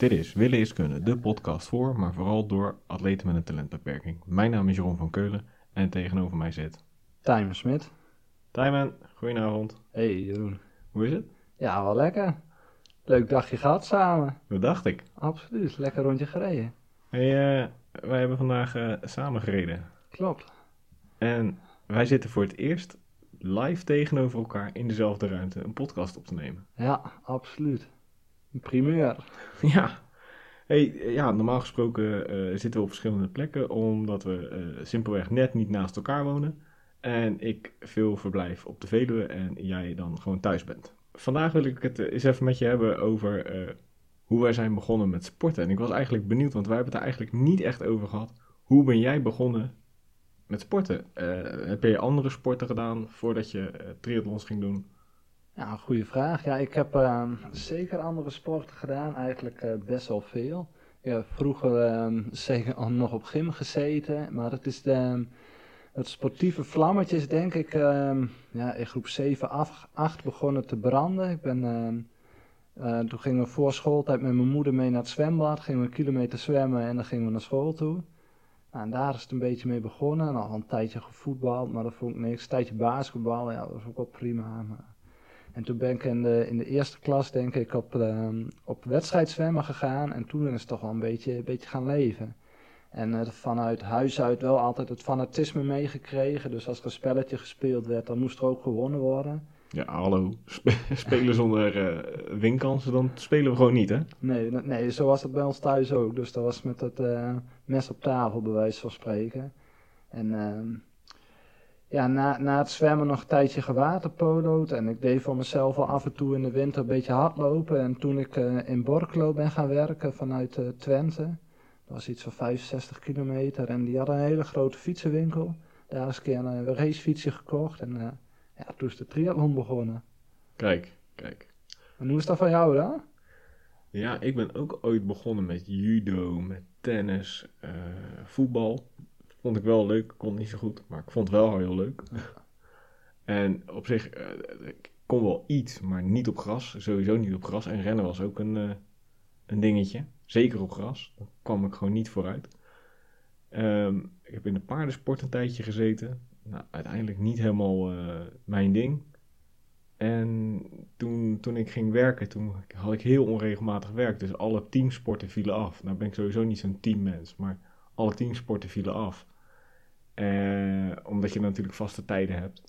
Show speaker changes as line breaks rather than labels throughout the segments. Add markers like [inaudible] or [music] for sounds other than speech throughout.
Dit is Willen is Kunnen, de podcast voor, maar vooral door atleten met een talentbeperking. Mijn naam is Jeroen van Keulen en tegenover mij zit...
Tijmen Smit.
Tijmen, goedenavond.
Hey Jeroen.
Hoe is het?
Ja, wel lekker. Leuk dagje gehad samen.
Dat dacht ik.
Absoluut, lekker rondje gereden.
Hey, uh, wij hebben vandaag uh, samen gereden.
Klopt.
En wij zitten voor het eerst live tegenover elkaar in dezelfde ruimte een podcast op te nemen.
Ja, absoluut. Een primeur. [laughs]
Ja. Hey, ja, normaal gesproken uh, zitten we op verschillende plekken, omdat we uh, simpelweg net niet naast elkaar wonen. En ik veel verblijf op de Veluwe en jij dan gewoon thuis bent. Vandaag wil ik het eens even met je hebben over hoe wij zijn begonnen met sporten. En ik was eigenlijk benieuwd, want wij hebben het er eigenlijk niet echt over gehad. Hoe ben jij begonnen met sporten? heb je andere sporten gedaan voordat je triathlons ging doen?
Ja, goede vraag. Ja, ik heb uh, zeker andere sporten gedaan, eigenlijk uh, best wel veel. Ik heb vroeger uh, [laughs] zeker nog op gym gezeten, maar het is de, het sportieve vlammetje is denk ik ehm, ja, in groep 7, 8 begonnen te branden. Ik ben, ehm, toen gingen we voor schooltijd met mijn moeder mee naar het zwembad, gingen we een kilometer zwemmen en dan gingen we naar school toe. Nou, en daar is het een beetje mee begonnen. Nog een tijdje gevoetbald, maar dat vond ik niks. Een tijdje basketbal, ja, dat was ook wel prima. Maar en toen ben ik in de, in de eerste klas, denk ik, op, uh, op wedstrijdzwemmen gegaan. En toen is het toch wel een beetje, een beetje gaan leven. En uh, vanuit huis uit wel altijd het fanatisme meegekregen. Dus als er een spelletje gespeeld werd, dan moest er ook gewonnen worden.
Ja, hallo. Sp [laughs] spelen zonder uh, winkansen, dan spelen we gewoon niet, hè?
Nee, nee, zo was het bij ons thuis ook. Dus dat was met het mes op tafel, bij wijze van spreken. En ehm, ja, na, na het zwemmen nog een tijdje gewaterpolo'd. En ik deed voor mezelf al af en toe in de winter een beetje hardlopen. En toen ik uh, in Borklo ben gaan werken vanuit uh, Twente. Dat was iets van 65 kilometer. En die hadden een hele grote fietsenwinkel. Daar is een keer een racefietsje gekocht. En uh, ja, toen is de triathlon begonnen.
Kijk, kijk.
En hoe is dat van jou dan?
Ja, ik ben ook ooit begonnen met judo, met tennis, voetbal vond ik wel leuk. Kon niet zo goed, maar ik vond het wel heel leuk. [laughs] En op zich, uh, ik kon wel iets, maar niet op gras. Sowieso niet op gras. En rennen was ook een, uh, een dingetje. Zeker op gras. Daar kwam ik gewoon niet vooruit. Um, ik heb in de paardensport een tijdje gezeten. Nou, uiteindelijk niet helemaal uh, mijn ding. En toen, toen ik ging werken, toen had ik heel onregelmatig werk. Dus alle teamsporten vielen af. Nou ben ik sowieso niet zo'n teammens, maar alle teamsporten vielen af. Uh, omdat je natuurlijk vaste tijden hebt.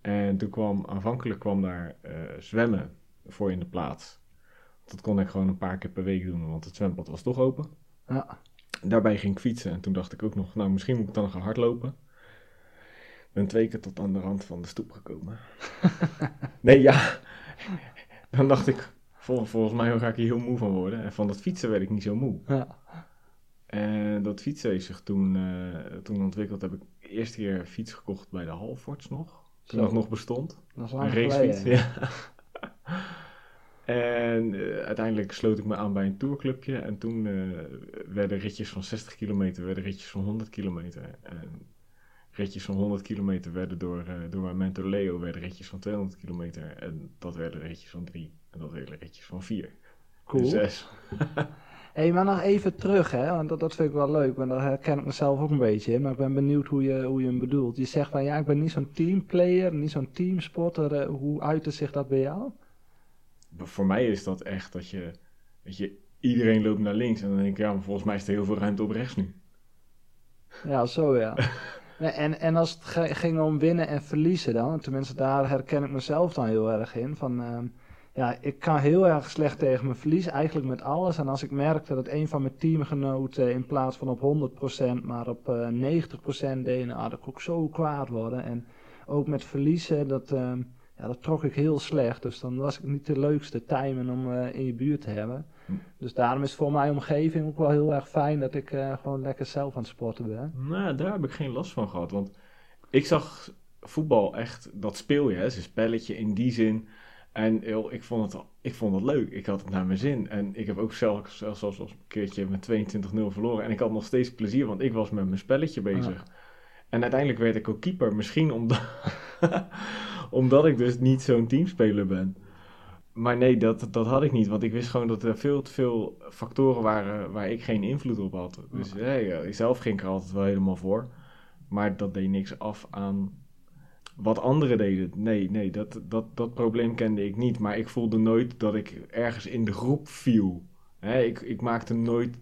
En toen kwam, aanvankelijk kwam daar uh, zwemmen voor in de plaats. Dat kon ik gewoon een paar keer per week doen, want het zwembad was toch open.
Ja.
Daarbij ging ik fietsen en toen dacht ik ook nog, nou misschien moet ik dan gaan hardlopen. Ik ben twee keer tot aan de rand van de stoep gekomen. [laughs] nee, ja. Dan dacht ik, vol, volgens mij ga ik hier heel moe van worden. En van dat fietsen werd ik niet zo moe.
Ja.
En dat fietsen heeft zich toen, uh, toen ontwikkeld. Heb ik de eerste keer fiets gekocht bij de Halfords nog. Toen Zo. dat nog bestond.
Dat
een racefiets. Ja. [laughs] en uh, uiteindelijk sloot ik me aan bij een tourclubje. En toen uh, werden ritjes van 60 kilometer, werden ritjes van 100 kilometer. En ritjes van 100 kilometer werden door, door mijn mentor Leo werden ritjes van 200 kilometer. En dat werden ritjes van 3. En dat werden ritjes van 4.
Cool.
En 6. [laughs]
Hey, maar nog even terug, hè, want dat, dat vind ik wel leuk, want daar herken ik mezelf ook een beetje in, maar ik ben benieuwd hoe je, hoe je hem bedoelt. Je zegt van ja, ik ben niet zo'n teamplayer, niet zo'n teamsporter, hoe uitte zich dat bij jou?
Voor mij is dat echt dat je, dat je, iedereen loopt naar links en dan denk ik, ja, maar volgens mij is er heel veel ruimte op rechts nu.
Ja, zo ja. [laughs] en, en als het ging om winnen en verliezen dan, tenminste daar herken ik mezelf dan heel erg in, van... Uh, ja, ik kan heel erg slecht tegen mijn verlies, eigenlijk met alles. En als ik merk dat het een van mijn teamgenoten in plaats van op 100% maar op uh, 90% deed, nou, dan kon ik zo kwaad worden. En ook met verliezen, dat, uh, ja, dat trok ik heel slecht. Dus dan was ik niet de leukste timen om uh, in je buurt te hebben. Dus daarom is voor mijn omgeving ook wel heel erg fijn dat ik uh, gewoon lekker zelf aan het sporten ben.
Nou, daar heb ik geen last van gehad. Want ik zag voetbal echt, dat speel je, hè, is een spelletje in die zin en joh, ik, vond het, ik vond het leuk. Ik had het naar mijn zin. En ik heb ook zelf, zelfs als een keertje met 22-0 verloren. En ik had nog steeds plezier, want ik was met mijn spelletje bezig. En uiteindelijk werd ik ook keeper. Misschien omdat, [laughs] omdat ik dus niet zo'n teamspeler ben. Maar nee, dat, dat had ik niet. Want ik wist gewoon dat er veel te veel factoren waren waar ik geen invloed op had. Dus hey, zelf ging ik er altijd wel helemaal voor. Maar dat deed niks af aan wat anderen deden. Nee, nee, dat, dat, dat probleem kende ik niet. Maar ik voelde nooit dat ik ergens in de groep viel. Ik, ik maakte nooit.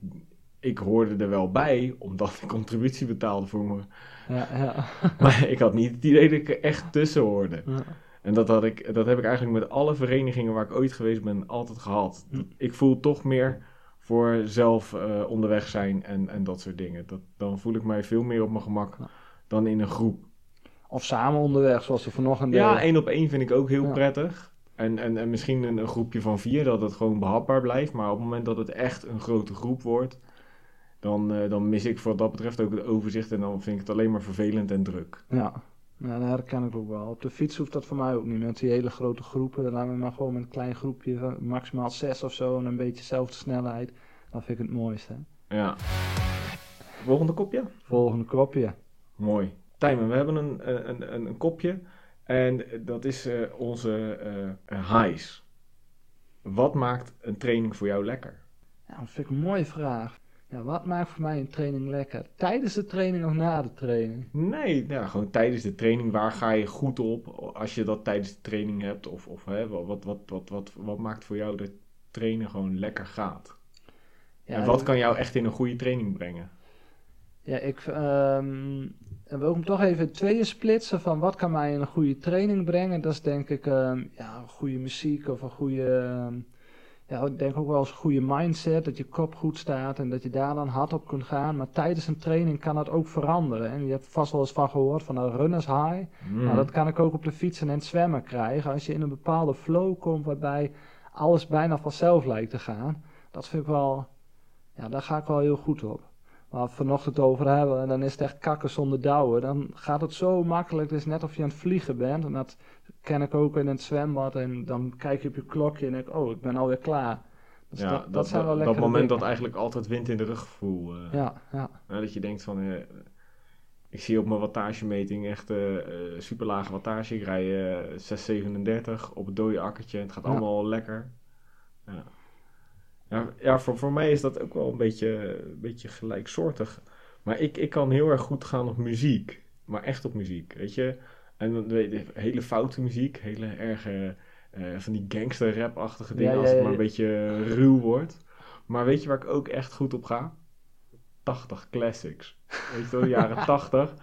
Ik hoorde er wel bij, omdat ik contributie betaalde voor me.
Ja, ja. [laughs]
Maar ik had niet het idee dat ik er echt tussen hoorde.
Ja.
En dat, had ik, dat heb ik eigenlijk met alle verenigingen waar ik ooit geweest ben altijd gehad.
Hm.
Ik voel toch meer voor zelf eh, onderweg zijn en, en dat soort dingen. Dat, dan voel ik mij veel meer op mijn gemak dan in een groep.
Of samen onderweg, zoals we vanochtend
Ja,
deden.
één op één vind ik ook heel
Ja.
prettig. En, en, en misschien een, een groepje van vier, dat het gewoon behapbaar blijft. Maar op het moment dat het echt een grote groep wordt, dan, eh, dan mis ik wat dat betreft ook het overzicht. En dan vind ik het alleen maar vervelend en druk.
Ja. ja, dat herken ik ook wel. Op de fiets hoeft dat voor mij ook niet. Met die hele grote groepen, dan laten we maar gewoon met een klein groepje, van maximaal zes of zo, en een beetje dezelfde snelheid. Dat vind ik het mooiste.
Ja. Volgende kopje?
Volgende kopje.
Mooi. Tijmen, we hebben een, een, een, een kopje. En dat is eh, onze eh, highs. Wat maakt een training voor jou lekker?
Ja, dat vind ik een mooie vraag. Ja, wat maakt voor mij een training lekker? Tijdens de training of na de training?
Nee, ja, gewoon tijdens de training. Waar ga je goed op als je dat tijdens de training hebt? Of, of hè, wat, wat, wat, wat, wat, wat maakt voor jou dat trainen gewoon lekker gaat?
Ja,
en wat kan jou echt in een goede training brengen?
Ja, ik en wil hem toch even tweeën splitsen van wat kan mij in een goede training brengen. Dat is denk ik ehm, ja, goede muziek of een goede, ehm, ja, ik denk ook wel eens een goede mindset. Dat je kop goed staat en dat je daar dan hard op kunt gaan. Maar tijdens een training kan dat ook veranderen. En je hebt vast wel eens van gehoord van een runners high.
Mm.
Nou, dat kan ik ook op de fietsen en het zwemmen krijgen. Als je in een bepaalde flow komt waarbij alles bijna vanzelf lijkt te gaan. Dat vind ik wel, ja, daar ga ik wel heel goed op. Waar we het vanochtend over hebben, en dan is het echt kakken zonder douwen. Dan gaat het zo makkelijk, het is net of je aan het vliegen bent. En dat ken ik ook in het zwembad. En dan kijk je op je klokje en denk ik, oh, ik ben alweer klaar. Dus
ja,
dat, dat, zijn wel
dat,
lekkere
moment dat eigenlijk altijd wind in de rug gevoel. eh,
Ja, ja,
dat je denkt van... eh, ik zie op mijn wattagemeting echt eh eh, super lage wattage. Ik rij eh 637 op het dode akkertje. en Het gaat
Ja.
allemaal lekker. Ja, ja, ja voor, voor mij is dat ook wel een beetje, een beetje gelijksoortig. Maar ik, ik kan heel erg goed gaan op muziek. Maar echt op muziek, weet je. En dan weet je, hele foute muziek. Hele erge eh, van die gangster rap-achtige dingen.
Ja,
als
ja,
het maar een beetje ruw wordt. Maar weet je waar ik ook echt goed op ga? 80 classics. Weet je wel, de jaren [laughs] 80.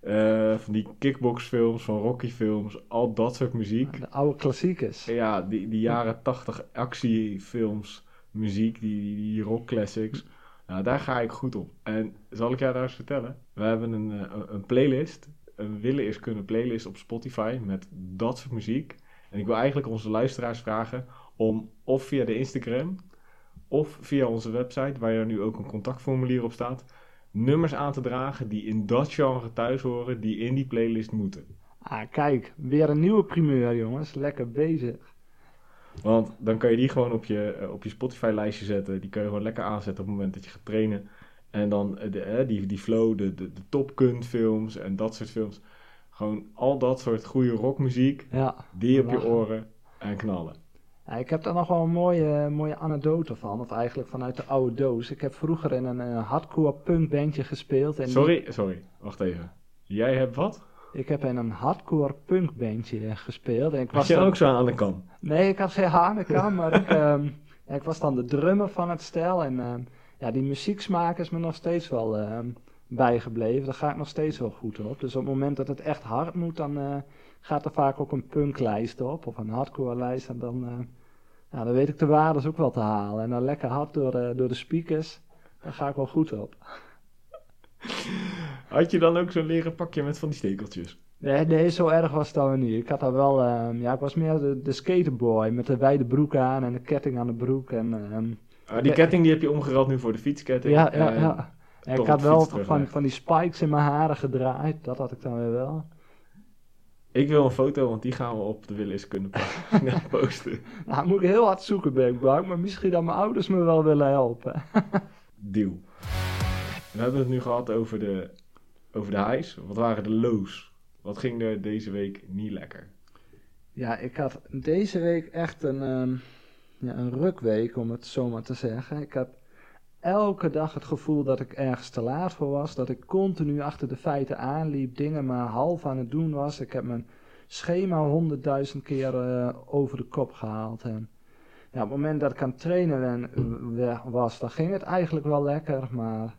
Eh, van die kickboxfilms, van Rocky-films, al dat soort muziek.
de oude klassiekers.
Ja, die, die jaren 80 actiefilms, muziek, die, die, die rockclassics. Nou, daar ga ik goed op. En zal ik jou daar eens vertellen? We hebben een, eh, een- een playlist, een willen is kunnen playlist op Spotify met dat soort muziek. En ik wil eigenlijk onze luisteraars vragen om of via de Instagram of via onze website, waar er nu ook een contactformulier op staat, nummers aan te dragen die in dat genre thuis horen, die in die playlist moeten.
Ah, kijk, weer een nieuwe primeur, jongens. Lekker bezig.
Want dan kan je die gewoon op je, eh, op je Spotify-lijstje zetten. Die kun je gewoon lekker aanzetten op het moment dat je gaat trainen. En dan eh, de, eh, die, die flow, de, de, de Top Gun films en dat soort films. Gewoon al dat soort goede rockmuziek,
Ja.
die op je oren en knallen.
Ja, ik heb daar nog wel een mooie, mooie anekdote van, of eigenlijk vanuit de oude doos. Ik heb vroeger in een eh, hardcore punkbandje gespeeld. En die-
Sorry, sorry, wacht even. Jij hebt wat?
Ik heb in een hardcore punkbandje gespeeld. En ik
Was je
dan-
ook zo aan de kant?
Nee, ik had geen hanenkam, maar ik, ehm, ja, ik was dan de drummer van het stel. En ehm, ja, die muzieksmaak is me nog steeds wel ehm, bijgebleven. Daar ga ik nog steeds wel goed op. Dus op het moment dat het echt hard moet, dan eh, gaat er vaak ook een punklijst op. Of een hardcore lijst. En dan, eh, ja, dan weet ik de waardes ook wel te halen. En dan lekker hard door, door de speakers. Daar ga ik wel goed op. [laughs]
Had je dan ook zo'n leren pakje met van die stekeltjes?
Nee, nee, zo erg was het dan niet. Ik had daar wel, ehm, ja, ik was meer de, de skaterboy met de wijde broek aan en de ketting aan de broek. En, ehm,
Ah, die ketting die heb je omgerald nu voor de fietsketting.
Ja, ja, ja. En ik had wel van, van die spikes in mijn haren gedraaid. Dat had ik dan weer wel.
Ik wil een foto, want die gaan we op de Willis kunnen [laughs] posten.
Nou, moet ik heel hard zoeken, ben ik bang. Maar misschien dat mijn ouders me wel willen helpen. [laughs]
Deal. We hebben het nu gehad over de, over de highs. Wat waren de lows? Wat ging er deze week niet lekker?
Ja, ik had deze week echt een, ehm, ja, een rukweek, om het zo maar te zeggen. Ik heb elke dag het gevoel dat ik ergens te laat voor was. Dat ik continu achter de feiten aanliep, dingen maar half aan het doen was. Ik heb mijn schema honderdduizend keer eh, over de kop gehaald. En ja, op het moment dat ik aan het trainen ben, was, dan ging het eigenlijk wel lekker. Maar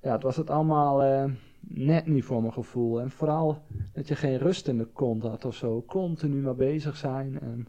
ja, het was het allemaal eh, net niet voor mijn gevoel. En vooral dat je geen rust in de kont had of zo. Continu maar bezig zijn. En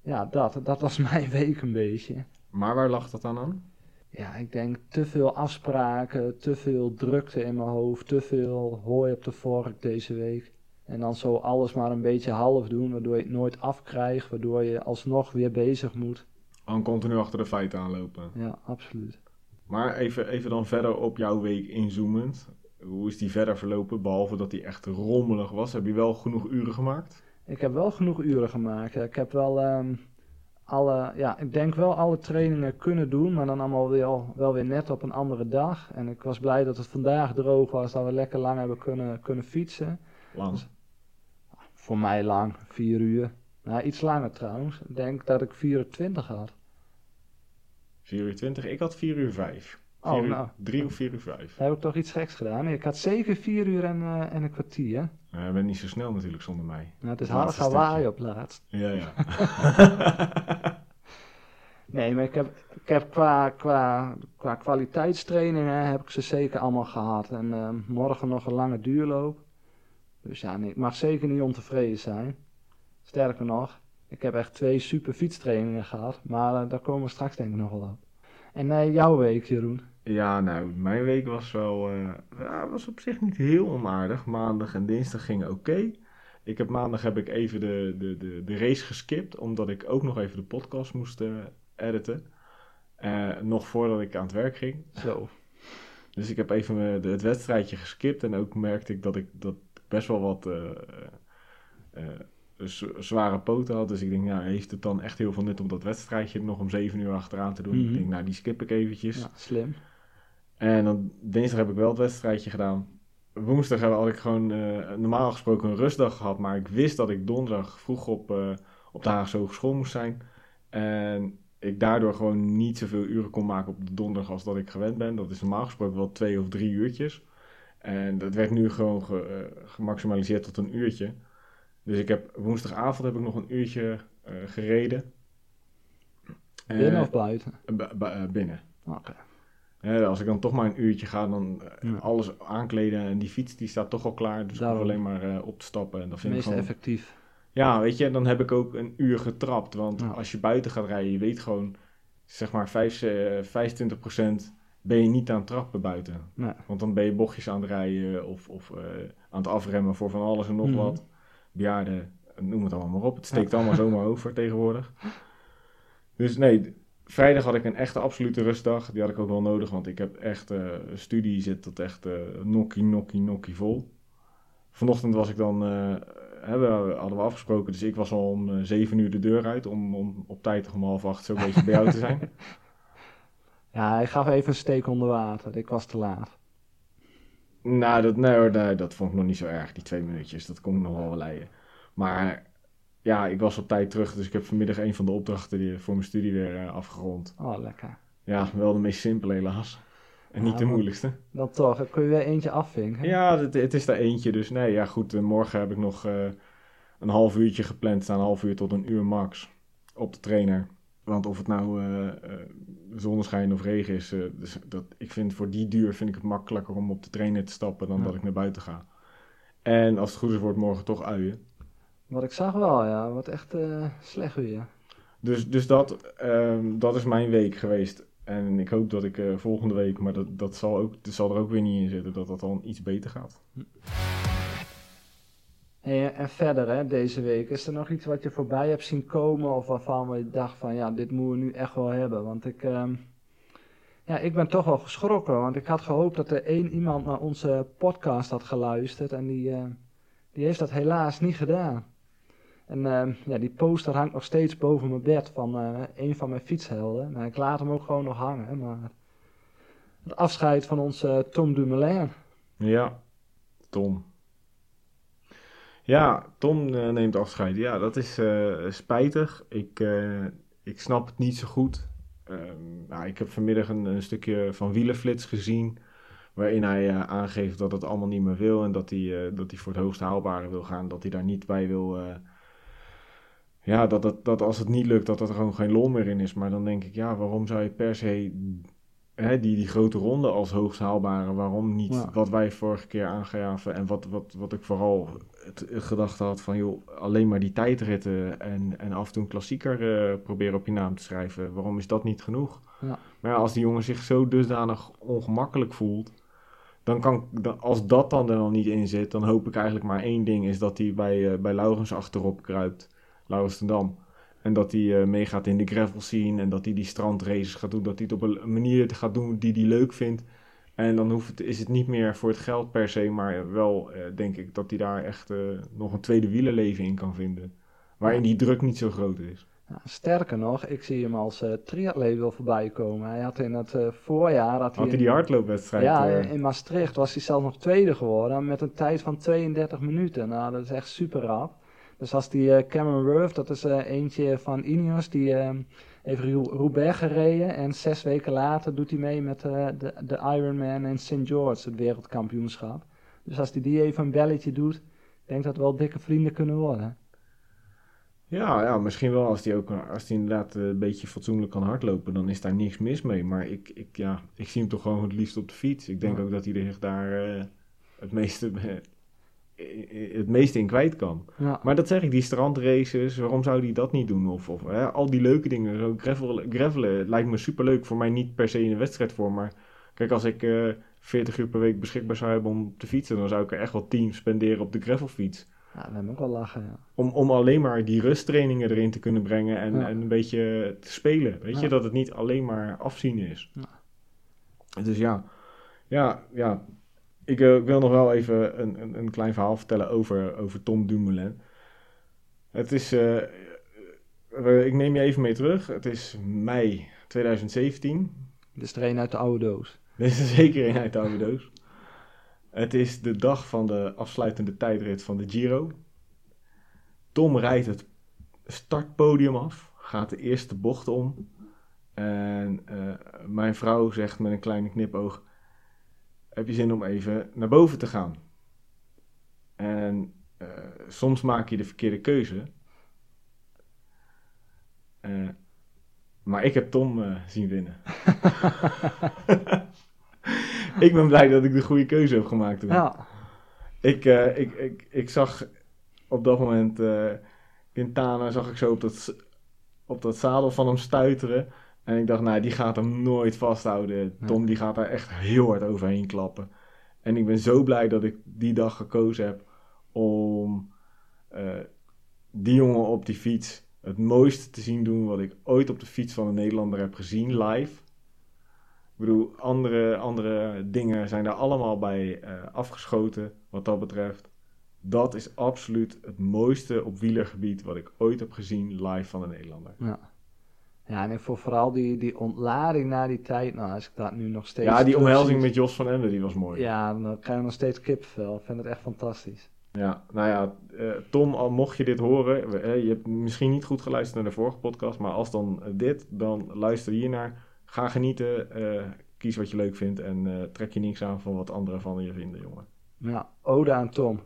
ja, dat, dat was [laughs] mijn week een beetje.
Maar waar lag dat dan aan?
Ja, ik denk te veel afspraken, te veel drukte in mijn hoofd, te veel hooi op de vork deze week. En dan zo alles maar een beetje half doen, waardoor je het nooit afkrijgt, waardoor je alsnog weer bezig moet.
Gewoon continu achter de feiten aanlopen.
Ja, absoluut.
Maar even, even dan verder op jouw week inzoomend. Hoe is die verder verlopen, behalve dat die echt rommelig was? Heb je wel genoeg uren gemaakt?
Ik heb wel genoeg uren gemaakt. Ik heb wel ehm, alle, ja, ik denk wel alle trainingen kunnen doen, maar dan allemaal wel, wel weer net op een andere dag. En ik was blij dat het vandaag droog was, dat we lekker lang hebben kunnen, kunnen fietsen.
Lang.
Voor mij lang, vier uur. Nou, iets langer trouwens. Ik denk dat ik 24 had.
4 uur 20. Ik had 4 uur 5.
Oh,
4 uur,
nou.
3 of 4 uur 5.
Dan heb ik toch iets geks gedaan. Ik had zeker vier uur en, eh, en een kwartier.
je bent niet zo snel natuurlijk zonder mij.
Nou, het is
stukje.
waaien op laatst.
Ja, ja. [laughs]
Nee, maar ik heb, ik heb qua, qua, qua kwaliteitstrainingen heb ik ze zeker allemaal gehad. En eh, morgen nog een lange duurloop. Dus ja, nee, ik mag zeker niet ontevreden zijn. Sterker nog, ik heb echt twee super fietstrainingen gehad. Maar eh, daar komen we straks denk ik nog wel op. En eh, jouw week, Jeroen?
ja, nou, mijn week was wel... ja, was op zich niet heel onaardig. Maandag en dinsdag gingen oké. Ik heb maandag heb ik even de, de, de, de race geskipt. Omdat ik ook nog even de podcast moest eh, editen. Nog voordat ik aan het werk ging.
Zo.
Dus ik heb even het wedstrijdje geskipt en ook merkte ik dat ik dat best wel wat zware poten had. Dus ik denk, ja, heeft het dan echt heel veel nut om dat wedstrijdje nog om 7 uur achteraan te doen?
Mhm.
Ik denk, nou, die skip ik eventjes.
Ja, slim.
En dan dinsdag heb ik wel het wedstrijdje gedaan. Woensdag had ik gewoon eh, normaal gesproken een rustdag gehad, maar ik wist dat ik donderdag vroeg op, eh, op de Haagse Hogeschool moest zijn. En ik daardoor gewoon niet zoveel uren kon maken op de donderdag als dat ik gewend ben. Dat is normaal gesproken wel twee of drie uurtjes. En dat werd nu gewoon ge- eh, gemaximaliseerd tot een uurtje. Dus ik heb woensdagavond heb ik nog een uurtje eh, gereden.
Binnen
Eh,
of buiten?
eh, binnen.
Oké.
Als ik dan toch maar een uurtje ga, dan
Ja.
alles aankleden. En die fiets die staat toch al klaar. Dus ik hoef alleen maar eh, op te stappen. En dat vind ik
Meest
gewoon...
effectief.
Ja, weet je, dan heb ik ook een uur getrapt. Want
Ja.
als je buiten gaat rijden, je weet gewoon, zeg maar, 5, eh, 25% ben je niet aan het trappen buiten.
Nee.
Want dan ben je bochtjes aan het rijden of, of eh, aan het afremmen voor van alles en nog
Mhm.
wat. Bejaarden, noem het allemaal maar op. Het steekt allemaal zomaar [laughs] over tegenwoordig. Dus nee, vrijdag had ik een echte absolute rustdag. Die had ik ook wel nodig, want ik heb echt, eh studie zit tot echt eh nokkie, nokkie, nokkie vol. Vanochtend was ik dan, eh, hebben, hadden we afgesproken, dus ik was al om eh, zeven uur de deur uit. Om, om op tijd om half acht zo beetje bij jou te zijn. [laughs]
Ja, hij gaf even een steek onder water. Ik was te laat.
Nou, dat, nee, hoor, nee, dat vond ik nog niet zo erg, die twee minuutjes. Dat kon ik nog wel leiden. Maar ja, ik was op tijd terug, dus ik heb vanmiddag een van de opdrachten die, voor mijn studie weer eh, afgerond.
Oh, lekker.
Ja, wel de meest simpele helaas. En niet de moeilijkste.
Dan toch, dan kun je weer eentje afvinken.
Ja, het, het is daar eentje. Dus nee, ja goed. eh, morgen heb ik nog eh, een half uurtje gepland. Staan een half uur tot een uur max op de trainer. Want of het nou eh, eh, zonneschijn of regen is, eh, dus dat, ik vind voor die duur vind ik het makkelijker om op de trainer te stappen dan
Ja.
dat ik naar buiten ga. En als het goed is, wordt morgen toch uien.
Wat ik zag wel, ja. Wat echt eh, slecht weer.
Dus, dus dat, ehm, dat is mijn week geweest. En ik hoop dat ik volgende week, maar dat, dat, zal ook, dat zal er ook weer niet in zitten, dat dat dan iets beter gaat.
En verder, hè, deze week, is er nog iets wat je voorbij hebt zien komen of waarvan we dacht van, ja, dit moeten we nu echt wel hebben? Want ik, ehm, ja, ik ben toch wel geschrokken, want ik had gehoopt dat er één iemand naar onze podcast had geluisterd en die, eh, die heeft dat helaas niet gedaan. En ehm, ja, die poster hangt nog steeds boven mijn bed van eh, een van mijn fietshelden. Nou, ik laat hem ook gewoon nog hangen, maar het afscheid van onze Tom Dumoulin.
Ja, Tom. Ja, Tom eh, neemt afscheid. Ja, dat is eh, spijtig. Ik, eh, ik snap het niet zo goed. Ehm, ik heb vanmiddag een, stukje van Wielenflits gezien. Waarin hij aangeeft dat het allemaal niet meer wil. En dat hij, dat hij voor het hoogst haalbare wil gaan. Dat hij daar niet bij wil. ja, dat, dat, dat als het niet lukt, dat er gewoon geen lol meer in is. Maar dan denk ik, ja, waarom zou je per se hè, die, die grote ronde als hoogst haalbare, waarom niet
Ja.
wat wij vorige keer aangaven en wat, wat, wat ik vooral het, het gedachte had van, joh, alleen maar die tijdritten en, en af en toe een klassieker eh, proberen op je naam te schrijven. Waarom is dat niet genoeg?
Ja.
Maar ja, als die jongen zich zo dusdanig ongemakkelijk voelt, dan kan, dan, als dat dan er nog niet in zit, dan hoop ik eigenlijk maar één ding, is dat hij bij, eh, bij Laurens achterop kruipt, Laurens ten Dam. En dat hij eh, meegaat in de gravel scene en dat hij die strandraces gaat doen. Dat hij het op een manier gaat doen die hij leuk vindt. En dan hoeft het, is het niet meer voor het geld per se, maar wel eh, denk ik dat hij daar echt eh, nog een tweede wielerleven in kan vinden. Waarin die druk niet zo groot is.
Ja, sterker nog, ik zie hem als eh triatleet wel voorbij komen. Hij had in het voorjaar... Had
Had hij
in-
die hardloopwedstrijd?
Ja, in Maastricht was hij zelf nog tweede geworden met een tijd van 32 minuten. Nou, dat is echt super rap. Dus als die eh, Cameron Worth, dat is eh, eentje van Ineos, die eh, heeft Rou- Roubaix gereden. En zes weken later doet hij mee met eh, de, de Ironman in St. George, het wereldkampioenschap. Dus als hij die even een belletje doet, denk dat het wel dikke vrienden kunnen worden.
Ja, ja, misschien wel als hij ook als hij inderdaad een beetje fatsoenlijk kan hardlopen, dan is daar niks mis mee. Maar ik, ik, ja, ik zie hem toch gewoon het liefst op de fiets. Ik denk
Ja.
ook dat hij zich daar het, meeste, [laughs] het meeste in kwijt kan.
Ja,
Maar dat zeg ik, die strandraces, waarom zou hij dat niet doen? Of, of hè, al die leuke dingen, zo gravelen, gravelen lijkt me superleuk. Voor mij niet per se in een wedstrijd voor, maar kijk, als ik eh 40 uur per week beschikbaar zou hebben om te fietsen, dan zou ik er echt wel 10 spenderen op de gravelfiets.
ja dat heb ik ook wel lachen. Ja.
Om, om alleen maar die rusttrainingen erin te kunnen brengen en,
Ja.
en een beetje te spelen. Weet je, dat het niet alleen maar afzien is. Dus ja, ja, ja. Ik, eh, ik wil nog wel even een, een, een klein verhaal vertellen over, over Tom Dumoulin. Het is, eh, ik neem je even mee terug. Het is mei 2017.
Dus er een uit de oude doos. [laughs]
Dit is er zeker een uit de oude doos. Het is de dag van de afsluitende tijdrit van de Giro. Tom rijdt het startpodium af, gaat de eerste bocht om. En eh, mijn vrouw zegt met een kleine knipoog: Heb je zin om even naar boven te gaan? En eh, soms maak je de verkeerde keuze. Eh, maar ik heb Tom eh, zien winnen. [laughs] ik ben blij dat ik de goede keuze heb gemaakt toen.
Ja,
Ik, ik, ik, ik zag op dat moment Quintana zag ik zo op dat, op dat zadel van hem stuiteren. En ik dacht, nou, die gaat hem nooit vasthouden. Tom, die gaat daar echt heel hard overheen klappen. En ik ben zo blij dat ik die dag gekozen heb om eh, die jongen op die fiets het mooiste te zien doen wat ik ooit op de fiets van een Nederlander heb gezien live. Ik bedoel, andere, andere dingen zijn daar allemaal bij eh, afgeschoten wat dat betreft. Dat is absoluut het mooiste op wielergebied wat ik ooit heb gezien live van een Nederlander.
ja. Ja, en ik vond vooral die, die ontlading na die tijd, nou, als ik dat nu nog steeds...
Ja, die omhelzing met Jos van Ende, die was mooi.
Ja, dan krijg je nog steeds kipvel. Ik vind het echt fantastisch.
Ja, nou ja, eh, Tom, al mocht je dit horen, eh, je hebt misschien niet goed geluisterd naar de vorige podcast, maar als dan dit, dan luister hiernaar. Ga genieten, eh, kies wat je leuk vindt en trek je niks aan van wat anderen van je vinden, jongen.
Ja, ode aan Tom.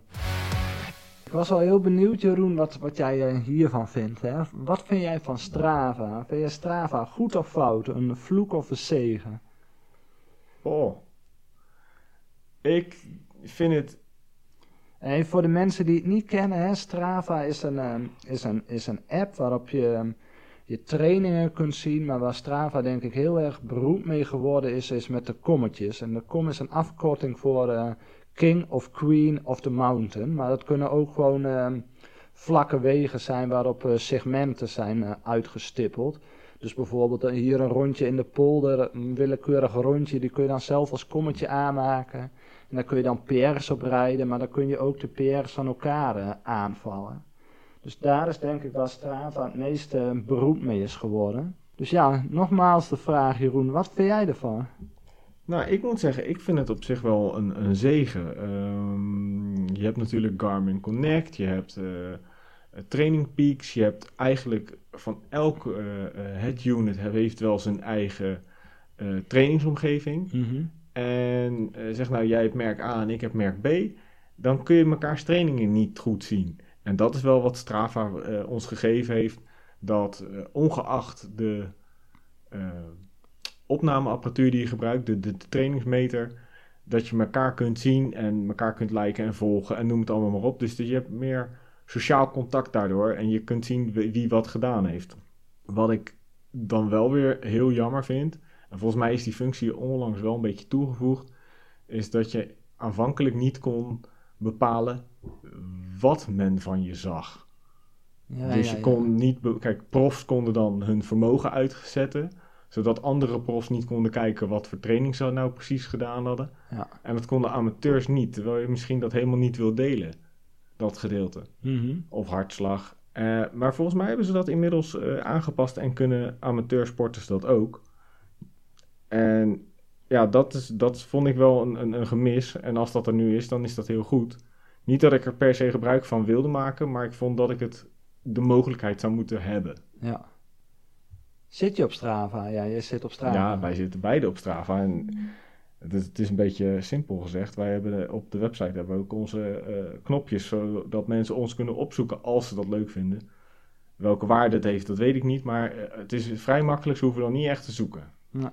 Ik was wel heel benieuwd, Jeroen, wat, wat jij eh, hiervan vindt. Hè? Wat vind jij van Strava? Vind jij Strava goed of fout? Een vloek of een zegen?
Oh, ik vind het
En voor de mensen die het niet kennen, hè, Strava is een, ehm, is, een, is een app waarop je ehm, je trainingen kunt zien. Maar waar Strava denk ik heel erg beroemd mee geworden is, is met de kommetjes. En de kom is een afkorting voor eh, King of Queen of the Mountain. Maar dat kunnen ook gewoon ehm, vlakke wegen zijn waarop eh, segmenten zijn eh, uitgestippeld. Dus bijvoorbeeld eh, hier een rondje in de polder, een willekeurig rondje, die kun je dan zelf als kommetje aanmaken. En daar kun je dan PR's op rijden, maar dan kun je ook de PR's van elkaar aanvallen. Dus daar is denk ik waar Strava het meest eh, beroemd mee is geworden. Dus ja, nogmaals de vraag Jeroen, wat vind jij ervan?
Nou, ik moet zeggen, ik vind het op zich wel een, een zegen. Ehm, je hebt natuurlijk Garmin Connect, je hebt uh, Training Peaks, je hebt eigenlijk van elk uh, head unit heeft wel zijn eigen trainingsomgeving.
Mhm.
En zeg nou, jij hebt merk A en ik heb merk B, dan kun je mekaars trainingen niet goed zien. En dat is wel wat Strava ons gegeven heeft, dat ongeacht de opnameapparatuur die je gebruikt, de, de, trainingsmeter, dat je elkaar kunt zien en elkaar kunt liken en volgen en noem het allemaal maar op. Dus, je hebt meer sociaal contact daardoor en je kunt zien wie, wat gedaan heeft. Wat ik dan wel weer heel jammer vind, en volgens mij is die functie onlangs wel een beetje toegevoegd, is dat je aanvankelijk niet kon bepalen wat men van je zag. Ja, dus je kon niet. Kijk, profs konden dan hun vermogen uitzetten zodat andere profs niet konden kijken wat voor training ze nou precies gedaan hadden.
Ja.
En dat konden amateurs niet, terwijl je misschien dat helemaal niet wil delen, dat gedeelte.
Mhm.
Of hartslag. Uh, maar volgens mij hebben ze dat inmiddels uh, aangepast en kunnen amateursporters dat ook. En ja, dat, is, dat vond ik wel een, een, een gemis. En als dat er nu is, dan is dat heel goed. Niet dat ik er per se gebruik van wilde maken, maar ik vond dat ik het de mogelijkheid zou moeten hebben.
Ja. Zit je op Strava? Ja, je zit op Strava.
Ja, wij zitten beide op Strava. En het is, het is een beetje simpel gezegd. Wij hebben op de website hebben we ook onze uh, knopjes, zodat mensen ons kunnen opzoeken als ze dat leuk vinden. Welke waarde het heeft, dat weet ik niet. Maar uh, het is vrij makkelijk, ze hoeven dan niet echt te zoeken.
Ja.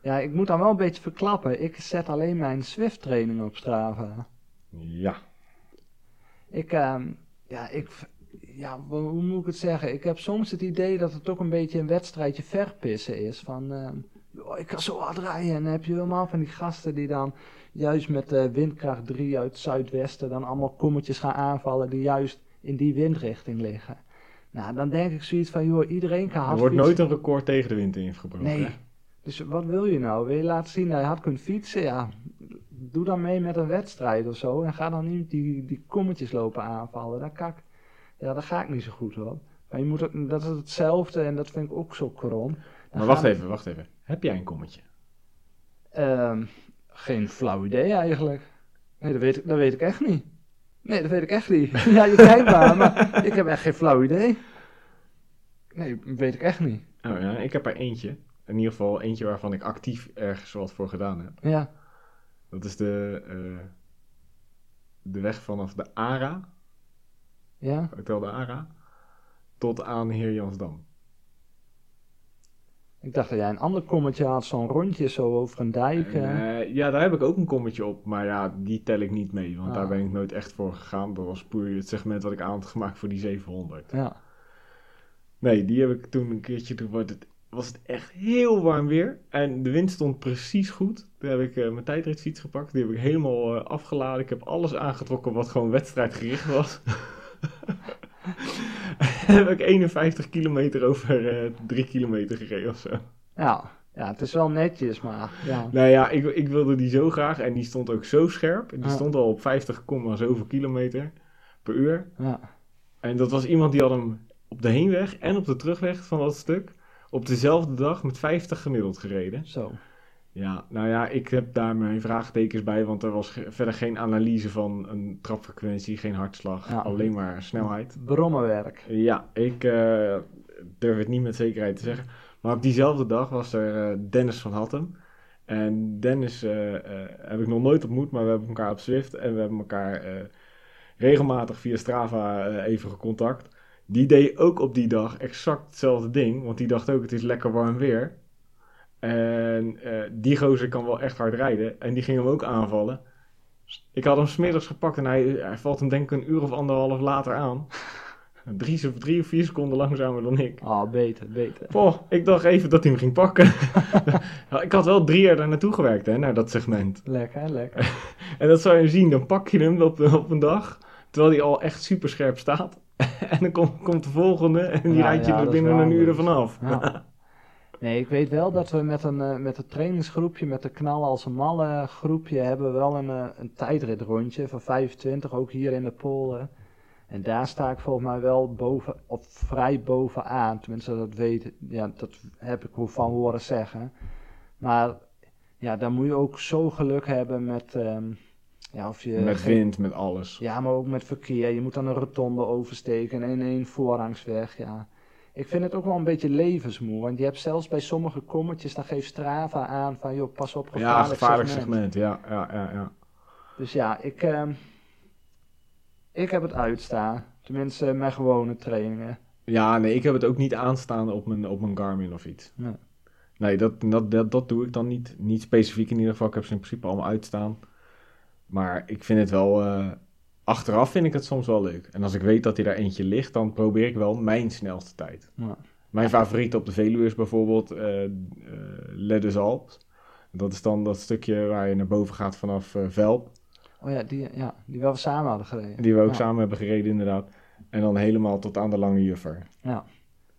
ja, ik moet dan wel een beetje verklappen. Ik zet alleen mijn Swift training op Strava.
Ja.
Ik, uh, ja, ik, ja, hoe moet ik het zeggen? Ik heb soms het idee dat het ook een beetje een wedstrijdje verpissen is. Van, uh, ik kan zo hard rijden. En dan heb je helemaal van die gasten die dan juist met de windkracht 3 uit het zuidwesten dan allemaal kommetjes gaan aanvallen die juist in die windrichting liggen. Nou, dan denk ik zoiets van, joh, iedereen kan hard
Er wordt nooit een record tegen de wind ingebroken.
Nee. Dus wat wil je nou? Wil je laten zien dat je hard kunt fietsen? Ja, doe dan mee met een wedstrijd of zo. En ga dan niet die, die kommetjes lopen aanvallen. Dat kan ik ja, daar ga ik niet zo goed op. Maar je moet het, dat is hetzelfde en dat vind ik ook zo krom.
maar wacht even, wacht even. Heb jij een kommetje?
Ehm, geen flauw idee eigenlijk. Nee, dat weet, ik, dat weet ik echt niet. Nee, dat weet ik echt niet. [laughs] ja, je kijkt maar, maar ik heb echt geen flauw idee. Nee, dat weet ik echt niet.
Oh ja, ik heb er eentje. In ieder geval eentje waarvan ik actief ergens wat voor gedaan heb.
Ja.
Dat is de, uh, de weg vanaf de ARA
ja.
Hotel de Ara, tot aan Heer Jansdam.
Ik dacht dat jij een ander kommetje had, zo'n rondje zo over een dijk.
Uh, ja, daar heb ik ook een kommetje op, maar ja, die tel ik niet mee, want daar ah. ben ik nooit echt voor gegaan. Dat was puur het segment wat ik aan had gemaakt voor die 700.
Ja.
Nee, die heb ik toen een keertje, toen was het, was het echt heel warm weer en de wind stond precies goed. Toen heb ik uh, mijn tijdritfiets gepakt, die heb ik helemaal uh, afgeladen. Ik heb alles aangetrokken wat gewoon wedstrijdgericht was. [laughs] [laughs] heb ik 51 kilometer over uh, 3 kilometer gereden of zo.
Ja, ja, het is wel netjes, maar ja.
Nou ja, ik, ik wilde die zo graag en die stond ook zo scherp. Die stond al op 50, zoveel kilometer per uur.
Ja.
En dat was iemand die had hem op de heenweg en op de terugweg van dat stuk op dezelfde dag met 50 gemiddeld gereden.
Zo.
Ja, nou ja, ik heb daar mijn vraagtekens bij, want er was verder geen analyse van een trapfrequentie, geen hartslag, alleen maar snelheid.
Brommenwerk.
Ja, ik uh, durf het niet met zekerheid te zeggen. Maar op diezelfde dag was er uh, Dennis van Hattem. En Dennis uh, heb ik nog nooit ontmoet, maar we hebben elkaar op Zwift en we hebben elkaar regelmatig via Strava even gecontact. Die deed ook op die dag exact hetzelfde ding, want die dacht ook het is lekker warm weer. En uh, die gozer kan wel echt hard rijden. En die ging hem ook aanvallen. Ik had hem smiddags gepakt en hij, hij valt hem denk ik een uur of anderhalf later aan. [laughs] Drie, drie of vier seconden langzamer dan ik.
Ah, oh, beter, beter.
Poh, ik dacht even dat hij hem ging pakken. [laughs] ik had wel drie jaar daar naartoe gewerkt, hè, naar dat segment.
Lekker, lekker. [laughs]
en dat zou je zien, dan pak je hem op, op een dag, terwijl hij al echt super scherp staat. en dan komt, komt de volgende en die rijdt je er binnen een uur ervan af. Ja.
Nee, ik weet wel dat we met een, uh, met een trainingsgroepje, met de knal als een malle groepje, hebben we wel een, uh, een tijdritrondje van 25, ook hier in de Polen. En daar sta ik volgens mij wel boven, of vrij bovenaan. Tenminste, dat weet ja, dat heb ik van horen zeggen. Maar ja, dan moet je ook zo geluk hebben met, ehm, ja, of je...
met
geen-
wind, met alles.
Ja, maar ook met verkeer. Je moet dan een rotonde oversteken en één voorrangsweg, ja. Ik vind het ook wel een beetje levensmoe, want je hebt zelfs bij sommige kommetjes, dan geeft Strava aan van, joh, pas op,
Ja,
gevaarlijk,
gevaarlijk
segment.
segment. Ja, ja, ja, ja.
Dus ja, ik, ehm, ik heb het uitstaan. Tenminste, mijn gewone trainingen.
Ja, nee, ik heb het ook niet aanstaan op mijn, op mijn Garmin of iets.
Nee.
Nee, dat, dat, dat, dat doe ik dan niet. Niet specifiek in ieder geval. Ik heb ze in principe allemaal uitstaan. Maar ik vind het wel... eh, achteraf vind ik het soms wel leuk. En als ik weet dat hij daar eentje ligt, dan probeer ik wel mijn snelste tijd.
Ja.
Mijn favoriet op de Veluwe is bijvoorbeeld Leddes Alps. Dat is dan dat stukje waar je naar boven gaat vanaf eh, Velp.
Oh ja, die, ja, die wel we samen hadden gereden.
Die we ook
Ja.
samen hebben gereden inderdaad. En dan helemaal tot aan de Lange Juffer.
Ja.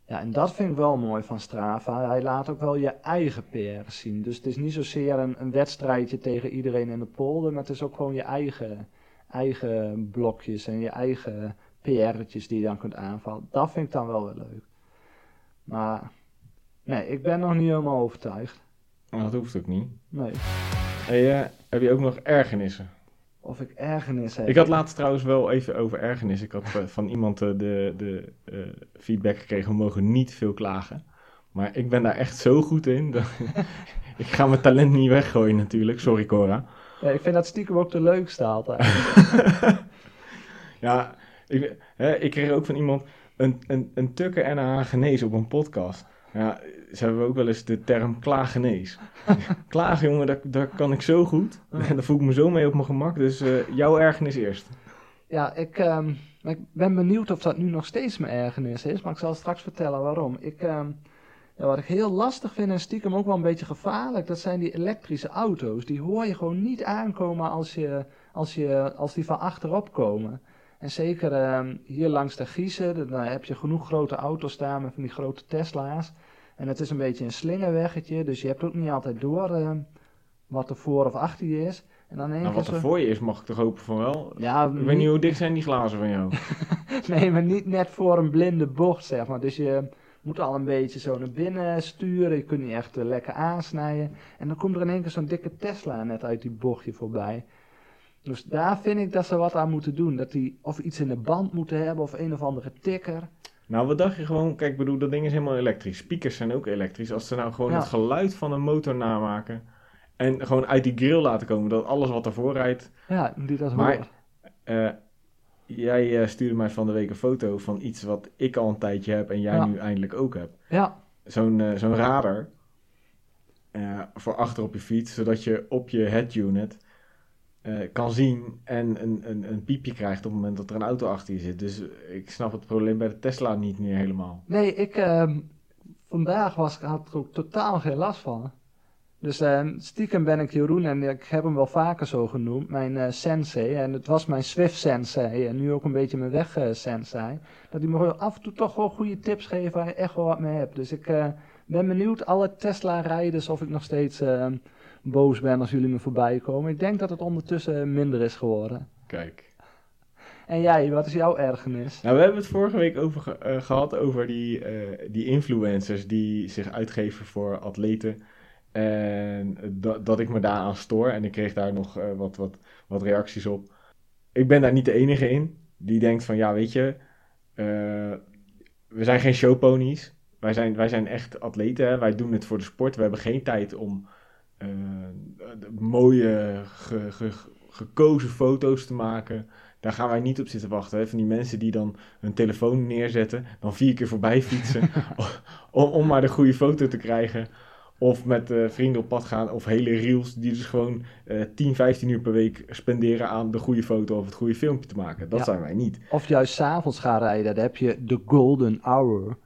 ja, en dat vind ik wel mooi van Strava. Hij laat ook wel je eigen PR zien. Dus het is niet zozeer een, een wedstrijdje tegen iedereen in de polder, maar het is ook gewoon je eigen, eigen blokjes en je eigen PR'tjes die je dan kunt aanvallen. Dat vind ik dan wel weer leuk. Maar nee, ik ben nog niet helemaal overtuigd.
Maar dat hoeft ook niet.
Nee.
Hey, eh, heb je ook nog ergernissen?
Of ik ergernis heb.
Ik had laatst trouwens wel even over ergernis. Ik had eh, van iemand eh, de, de feedback gekregen, we mogen niet veel klagen. Maar ik ben daar echt zo goed in. dat- [laughs] ik ga mijn talent niet weggooien natuurlijk. Sorry Cora.
Ja, ik vind dat stiekem ook de leukste altijd. [laughs]
Ja, ik, hè, ik kreeg ook van iemand een, een, een tukker en een hagenees op een podcast. Ja, ze hebben ook wel eens de term klaaggenees. [laughs] Klagen, jongen, daar, daar kan ik zo goed. Daar voel ik me zo mee op mijn gemak. Dus eh, jouw ergernis eerst.
Ja, ik, ehm, ik ben benieuwd of dat nu nog steeds mijn ergernis is, maar ik zal straks vertellen waarom. Ik, ehm, ja, wat ik heel lastig vind en stiekem ook wel een beetje gevaarlijk, dat zijn die elektrische auto's. Die hoor je gewoon niet aankomen als, je, als, je, als die van achterop komen. En zeker ehm, hier langs de Giezen, dan heb je genoeg grote auto's staan met van die grote Tesla's. En het is een beetje een slingerweggetje, dus je hebt ook niet altijd door ehm, wat er voor of achter je is. En dan
Nou, wat er voor je is, mag ik toch hopen van wel.
Ja,
Ik weet niet hoe dik zijn die glazen van jou. [laughs]
Nee, maar niet net voor een blinde bocht, zeg maar. Dus je moet al een beetje zo naar binnen sturen. Je kunt niet echt eh, lekker aansnijden. En dan komt er in één keer zo'n dikke Tesla net uit die bochtje voorbij. Dus daar vind ik dat ze wat aan moeten doen. Dat die of iets in de band moeten hebben of een of andere tikker.
Nou, wat dacht je gewoon? Kijk, bedoel, dat ding is helemaal elektrisch. Speakers zijn ook elektrisch. Als ze nou gewoon
Ja.
het geluid van een motor namaken. En gewoon uit die grill laten komen. Dat alles wat ervoor rijdt.
Ja, die dat
Maar-
hoort.
Eh, jij eh, stuurde mij van de week een foto van iets wat ik al een tijdje heb. En jij
Ja.
nu eindelijk ook hebt.
Ja,
Zo'n eh, zo'n radar. eh, voor achter op je fiets. Zodat je op je head unit kan zien. En een, een, een piepje krijgt op het moment dat er een auto achter je zit. Dus ik snap het probleem bij de Tesla niet meer helemaal.
nee, ik... ehm, vandaag was, had ik er ook totaal geen last van. Dus ehm, stiekem ben ik Jeroen en ik heb hem wel vaker zo genoemd, mijn eh, sensei. En het was mijn Swift sensei en nu ook een beetje mijn weg eh, sensei. Dat hij me af en toe toch wel goede tips geeft waar je echt wel wat mee hebt. Dus ik eh, ben benieuwd, alle Tesla-rijders, of ik nog steeds eh, boos ben als jullie me voorbij komen. Ik denk dat het ondertussen minder is geworden.
Kijk.
En jij, wat is jouw ergernis?
Nou, we hebben het vorige week over ge- eh, gehad over die, eh, die influencers die zich uitgeven voor atleten. En dat, dat ik me daaraan stoor. En ik kreeg daar nog eh, wat, wat, wat reacties op. Ik ben daar niet de enige in. Die denkt van, ja, weet je, eh, we zijn geen showponies. Wij zijn, wij zijn echt atleten. Hè? Wij doen het voor de sport. We hebben geen tijd om eh, mooie, ge- ge- gekozen foto's te maken. Daar gaan wij niet op zitten wachten. Hè? Van die mensen die dan hun telefoon neerzetten, dan vier keer voorbij fietsen [laughs] om, om maar de goede foto te krijgen. Of met eh, vrienden op pad gaan. Of hele reels die dus gewoon eh 10, 15 uur per week spenderen aan de goede foto of het goede filmpje te maken. Dat
Ja.
zijn wij niet.
Of juist s'avonds gaan rijden, dan heb je de golden hour.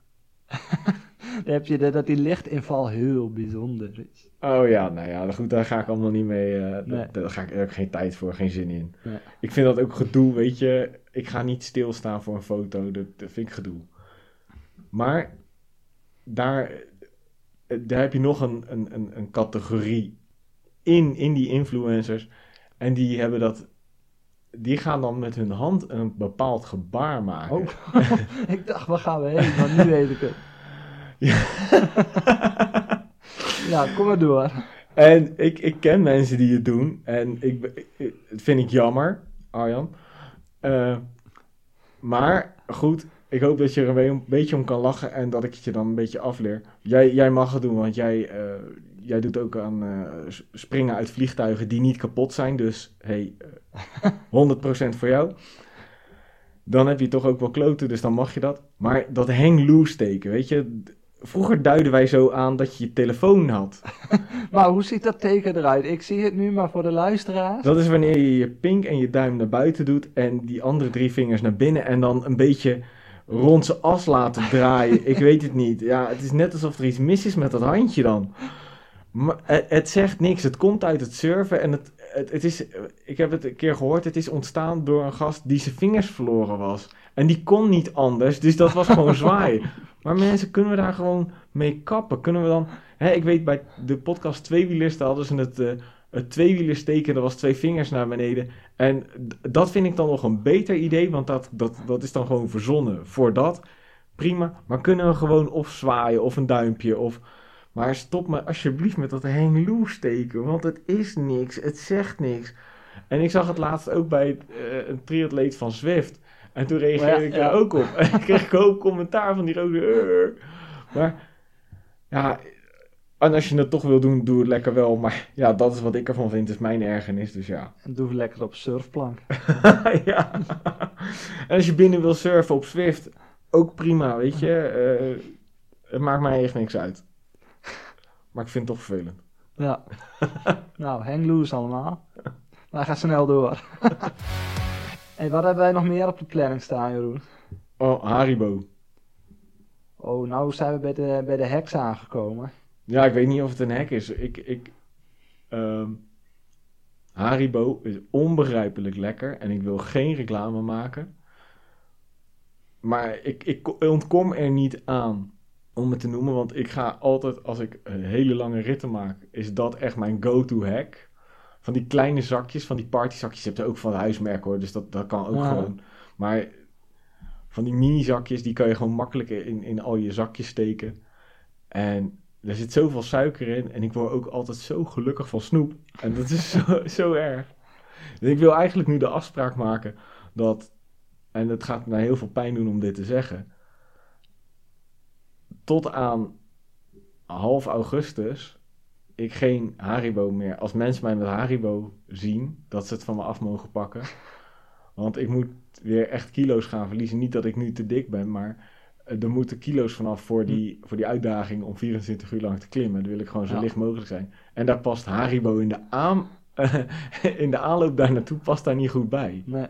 [laughs] dan heb je de, dat die lichtinval heel bijzonder is.
Oh ja, nou ja, goed, daar ga ik allemaal niet mee. eh,
Nee.
Daar, ga ik, daar heb ik geen tijd voor, geen zin in.
Nee.
Ik vind dat ook gedoe, weet je. Ik ga niet stilstaan voor een foto, dat, dat vind ik gedoe. Maar daar, daar heb je nog een, een, een, een categorie in, in die influencers. En die hebben dat. Die gaan dan met hun hand een bepaald gebaar maken.
Oh, [laughs] [laughs] ik dacht, waar gaan we heen? Maar nu weet ik het. [laughs]
Ja.
Ja, kom maar door.
En ik, ik ken mensen die het doen. En ik- dat vind ik jammer, Arjan. Eh, maar goed, ik hoop dat je er een be- een beetje om kan lachen en dat ik het je dan een beetje afleer. Jij, jij mag het doen, want jij, eh, jij doet ook aan eh, springen uit vliegtuigen die niet kapot zijn. Dus hey, eh [laughs] 100% voor jou. Dan heb je toch ook wel kloten, dus dan mag je dat. Maar dat hang loose teken, weet je. Vroeger duiden wij zo aan dat je je telefoon had. [laughs]
Maar hoe ziet dat teken eruit? Ik zie het nu, maar voor de luisteraars.
Dat is wanneer je je pink en je duim naar buiten doet en die andere drie vingers naar binnen en dan een beetje rond zijn as laten draaien. Ik weet het niet. Ja, het is net alsof er iets mis is met dat handje dan. Maar het, het zegt niks. Het komt uit het surfen en het, het, het is, ik heb het een keer gehoord, het is ontstaan door een gast die zijn vingers verloren was. En die kon niet anders, dus dat was gewoon [laughs] zwaaien. Maar mensen, kunnen we daar gewoon mee kappen? Kunnen we dan... Hè, ik weet bij de podcast Tweewielers, daar hadden ze het... eh, het tweewielersteken, er was twee vingers naar beneden. En dat vind ik dan nog een beter idee, want dat, dat, dat is dan gewoon verzonnen voor dat. Prima, maar kunnen we gewoon of zwaaien of een duimpje of... Maar stop me alsjeblieft met dat hang loose teken, want het is niks, het zegt niks. En ik zag het laatst ook bij eh, een triatleet van Zwift. En toen reageerde
Ja,
ik
ja.
er ook op. [laughs] En ik kreeg ik ook commentaar van die rode... "Eh." Maar ja, en als je het toch wil doen, doe het lekker wel. Maar ja, dat is wat ik ervan vind, is mijn ergernis. Dus ja.
En doe lekker op surfplank. [laughs]
ja. En als je binnen wil surfen op Swift, ook prima, weet je. Eh, het maakt mij echt niks uit. Maar ik vind het toch vervelend.
Ja. [laughs] nou, hang loose allemaal. Maar ga snel door. [laughs] hey, wat hebben wij nog meer op de planning staan, Jeroen?
Oh, Haribo.
Oh, nou zijn we bij de, bij de heks aangekomen.
Ja, ik weet niet of het een hek is. Ik, ik, ehm, Haribo is onbegrijpelijk lekker en ik wil geen reclame maken. Maar ik, ik ontkom er niet aan om het te noemen, want ik ga altijd, als ik een hele lange ritten maak, is dat echt mijn go-to hack. Van die kleine zakjes, van die partyzakjes, je hebt er ook van huismerk hoor, dus dat, dat kan ook
Ja.
gewoon. Maar van die mini zakjes, die kan je gewoon makkelijk in, in al je zakjes steken. En er zit zoveel suiker in en ik word ook altijd zo gelukkig van snoep. En dat is [laughs] zo, zo erg. Dus ik wil eigenlijk nu de afspraak maken dat, en het gaat mij heel veel pijn doen om dit te zeggen, tot aan half augustus ik geen Haribo meer, als mensen mij met Haribo zien, dat ze het van me af mogen pakken. Want ik moet weer echt kilo's gaan verliezen. Niet dat ik nu te dik ben, maar er moeten kilo's vanaf voor die, voor die uitdaging om 24 uur lang te klimmen. Dan wil ik gewoon zo
Ja.
licht mogelijk zijn. En daar past Haribo in de, aan, [laughs] in de aanloop daar naartoe past daar niet goed bij.
Nee.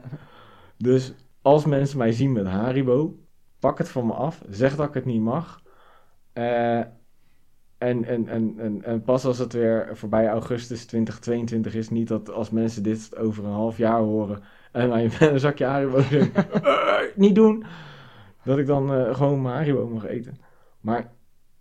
Dus als mensen mij zien met Haribo, pak het van me af. Zeg dat ik het niet mag. Eh, en, en, en, en, en pas als het weer voorbij augustus 2022 is, niet dat als mensen dit over een half jaar horen en mij [laughs] een zakje Haribo zeggen, [laughs] "Eh, niet doen, dat ik dan eh, gewoon mijn Haribo mag eten. Maar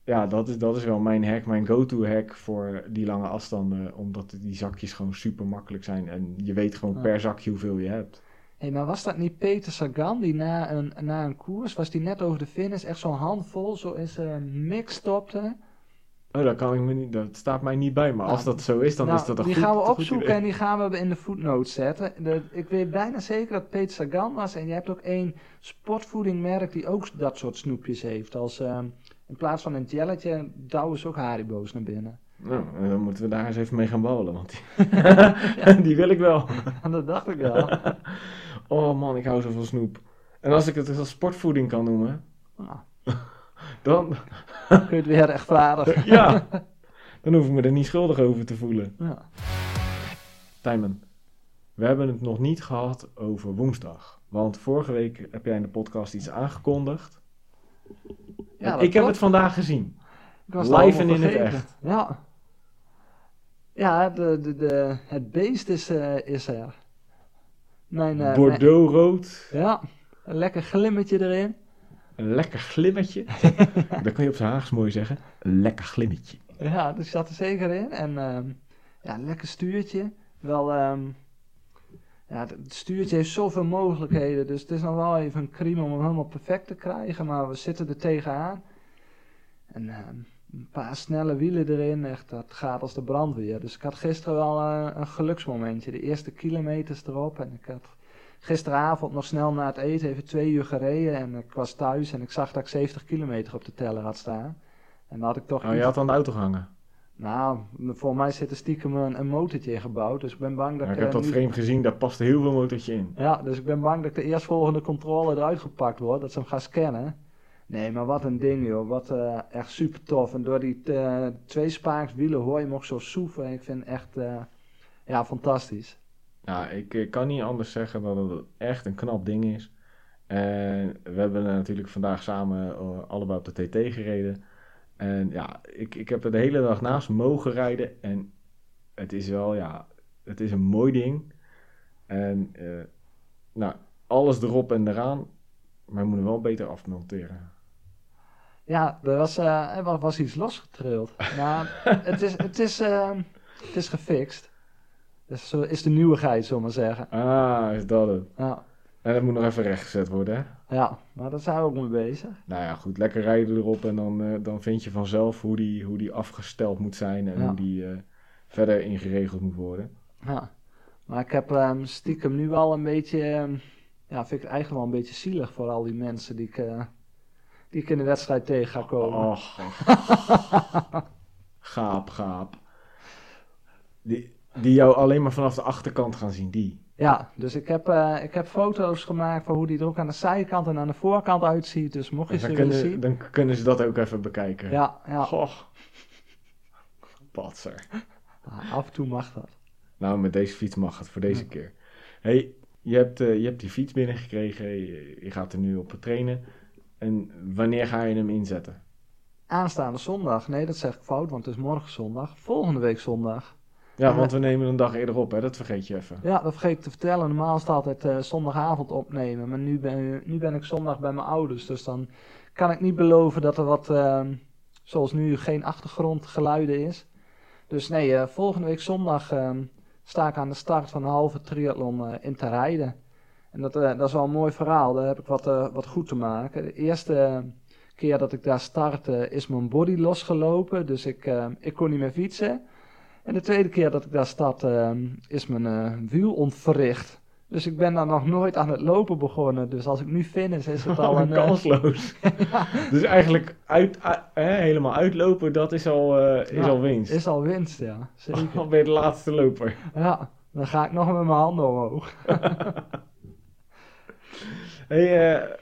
ja, dat is, dat is wel mijn hack, mijn go-to hack voor die lange afstanden, omdat die zakjes gewoon super makkelijk zijn en je weet gewoon
Ja.
per zakje hoeveel je hebt.
Hey, maar was dat niet Peter Sagan die na een, na een koers, was die net over de finish, echt zo'n handvol zo in zijn mix stopte?
Oh, dat kan ik me niet, dat staat mij niet bij. Maar als
Nou,
dat zo is, dan
nou,
is dat een
die
goed
gaan we opzoeken en die gaan we in de footnotes zetten. De, ik weet bijna zeker dat Peter Sagan was en je hebt ook één sportvoedingmerk die ook dat soort snoepjes heeft. Als, ehm, in plaats van een jelletje douwen ze ook Haribo's naar binnen.
Nou, eh, dan moeten we daar eens even mee gaan bouwen, want die, [laughs] [laughs] die wil ik wel.
dat dacht ik wel. [laughs]
Oh man, ik hou zo van snoep. En als ik het als sportvoeding kan noemen,
Nou,
dan,
kun je het weer rechtvaardigen. [laughs]
ja, dan hoef ik me er niet schuldig over te voelen.
Ja.
Tijmen, we hebben het nog niet gehad over woensdag. Want vorige week heb jij in de podcast iets aangekondigd.
Ja,
ik heb
klopt.
het vandaag gezien.
Ik was
Live en in het echt.
Ja. Ja, de, de, de, het beest is, eh, is er. Mijn, eh,
Bordeaux-rood,
mijn- ja, een lekker glimmetje erin.
Een lekker glimmetje. [laughs] Dat kan je op zijn Haags mooi zeggen. Een lekker glimmetje.
Ja, dus zat er zeker in. En ehm, ja, een lekker stuurtje. Wel, ehm, ja, het het stuurtje heeft zoveel mogelijkheden. Dus het is nog wel even een crime om hem helemaal perfect te krijgen. Maar we zitten er tegenaan. En ehm, een paar snelle wielen erin. Echt, dat gaat als de brandweer. Dus ik had gisteren wel eh, een geluksmomentje. De eerste kilometers erop. En ik had gisteravond nog snel na het eten even twee uur gereden. En ik was thuis en ik zag dat ik 70 kilometer op de teller had staan. En dan had ik toch
Oh, je had aan de auto gehangen.
Nou, voor mij zit er stiekem een, een motortje ingebouwd. Dus ik ben bang dat ik...
ik heb
eh,
dat
nu-
frame gezien, daar past heel veel motortje in.
Ja, dus ik ben bang dat de eerstvolgende controle eruit gepakt wordt. Dat ze hem gaan scannen. Nee, maar wat een ding joh. Wat eh, echt super tof. En door die eh, twee spaaks wielen hoor je hem ook zo soeven. Ik vind het echt ja, fantastisch.
Ja, ik, kan niet anders zeggen dan dat het echt een knap ding is. En we hebben natuurlijk vandaag samen eh, allebei op de TT gereden. En ja, ik, ik heb er de hele dag naast mogen rijden. En het is wel, ja, het is een mooi ding. En eh, nou, alles erop en eraan. Maar we moeten wel beter afmonteren.
Ja, er was, eh, er wa- was iets losgetrild. Maar [laughs] het is, het, is, het is gefixt. Dus zo is de nieuwigheid, zullen we maar zeggen.
Ah, is dat het.
Ja,
En dat moet nog even rechtgezet worden, hè?
ja, maar daar zijn we ook mee bezig.
Nou ja, goed, lekker rijden erop en dan, eh, dan vind je vanzelf hoe die, hoe die afgesteld moet zijn en
Ja.
hoe die eh, verder ingeregeld moet worden.
Ja. Maar ik heb ehm, stiekem nu wel een beetje, ehm, ja, vind ik het eigenlijk wel een beetje zielig voor al die mensen die ik, eh, die ik in de wedstrijd tegen ga komen.
Och, [laughs] gaap, gaap. Die, die jou alleen maar vanaf de achterkant gaan zien, die.
Ja, dus ik heb, eh, ik heb foto's gemaakt van hoe die er ook aan de zijkant en aan de voorkant uitziet. Dus mocht je ze willen
kunnen,
zien.
dan kunnen ze dat ook even bekijken.
Ja, ja.
Goh. Patser.
Ah, af en toe mag dat.
Nou, met deze fiets mag het voor deze
Ja.
keer. hey, je, hebt, eh, je hebt die fiets binnengekregen. Je, je gaat er nu op trainen. En wanneer ga je hem inzetten?
Aanstaande zondag, nee dat zeg ik fout, want het is morgen zondag. Volgende week zondag.
Ja, want we nemen een dag eerder op, hè? Dat vergeet je even.
Ja, dat vergeet ik te vertellen. Normaal is het altijd eh, zondagavond opnemen. Maar nu ben, nu ben ik zondag bij mijn ouders. Dus dan kan ik niet beloven dat er wat, ehm, zoals nu, geen achtergrondgeluiden is. Dus nee, eh, volgende week zondag ehm, sta ik aan de start van een halve triathlon eh, in te rijden. En dat, dat is wel een mooi verhaal. Daar heb ik wat, wat goed te maken. De eerste keer dat ik daar startte is mijn body losgelopen. Dus ik, ik kon niet meer fietsen. En de tweede keer dat ik daar stad, eh, is mijn eh, wiel ontwricht. Dus ik ben daar nog nooit aan het lopen begonnen. Dus als ik nu finish, is het [laughs] al een... eh,
kansloos. [laughs] Dus eigenlijk uit, helemaal uitlopen, dat is al, eh, is
Ja,
al winst.
is al winst, ja. Zeker.
Al ben je de laatste loper.
Ja, dan ga ik nog met mijn handen omhoog. [laughs]
hey,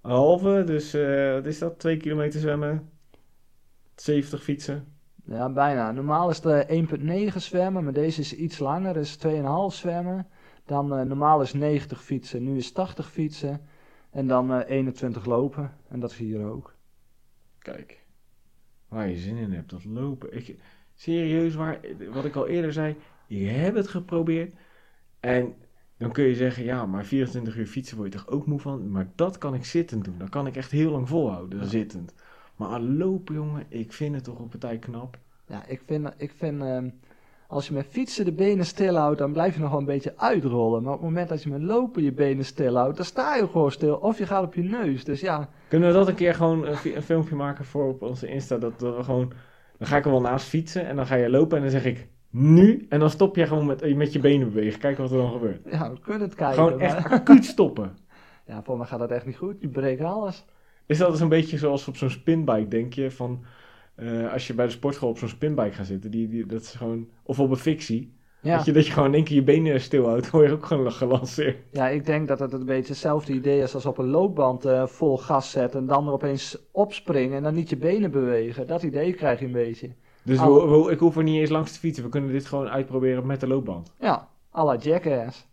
halve, dus wat is dat? Twee kilometer zwemmen, 70 fietsen.
Ja, bijna. Normaal is het eh, 1,9 zwemmen, maar deze is iets langer. is 2,5 zwemmen. Dan eh, normaal is 90 fietsen, nu is 80 fietsen. En dan eh 21 lopen. En dat is hier ook.
Kijk, waar je zin in hebt, dat lopen. Ik, serieus, waar, wat ik al eerder zei, ik heb het geprobeerd. En dan kun je zeggen, ja, maar 24 uur fietsen word je toch ook moe van? Maar dat kan ik zittend doen. Dat kan ik echt heel lang volhouden,
Ja.
zittend. Maar lopen, jongen, ik vind het toch een partij knap.
Ja, ik vind, ik vind ehm, als je met fietsen de benen stil houdt, dan blijf je nog wel een beetje uitrollen. Maar op het moment dat je met lopen je benen stil houdt, dan sta je gewoon stil. Of je gaat op je neus. Dus ja,
Kunnen we dat een keer gewoon een, fi- een filmpje maken voor op onze Insta? Dat, dat we gewoon, dan ga ik er wel naast fietsen en dan ga je lopen en dan zeg ik nu. En dan stop je gewoon met, met je benen bewegen. Kijk wat er dan gebeurt.
ja we kunnen het kijken.
Gewoon
maar-
echt acuut stoppen. [laughs]
Ja, voor mij gaat dat echt niet goed. Je breekt alles.
Is dat dus een beetje zoals op zo'n spinbike, denk je? Van, eh, als je bij de sportschool op zo'n spinbike gaat zitten, die, die, dat is gewoon, of op een fictie,
Ja.
dat, je, dat je gewoon in één keer je benen stilhoudt, [laughs] word je ook gewoon gelanceerd.
ja, ik denk dat het een beetje hetzelfde idee is als op een loopband eh, vol gas zetten en dan er opeens opspringen en dan niet je benen bewegen. Dat idee krijg je een beetje.
Dus we- we- ik hoef er niet eens langs te fietsen, we kunnen dit gewoon uitproberen met de loopband.
Ja, à la Jackass.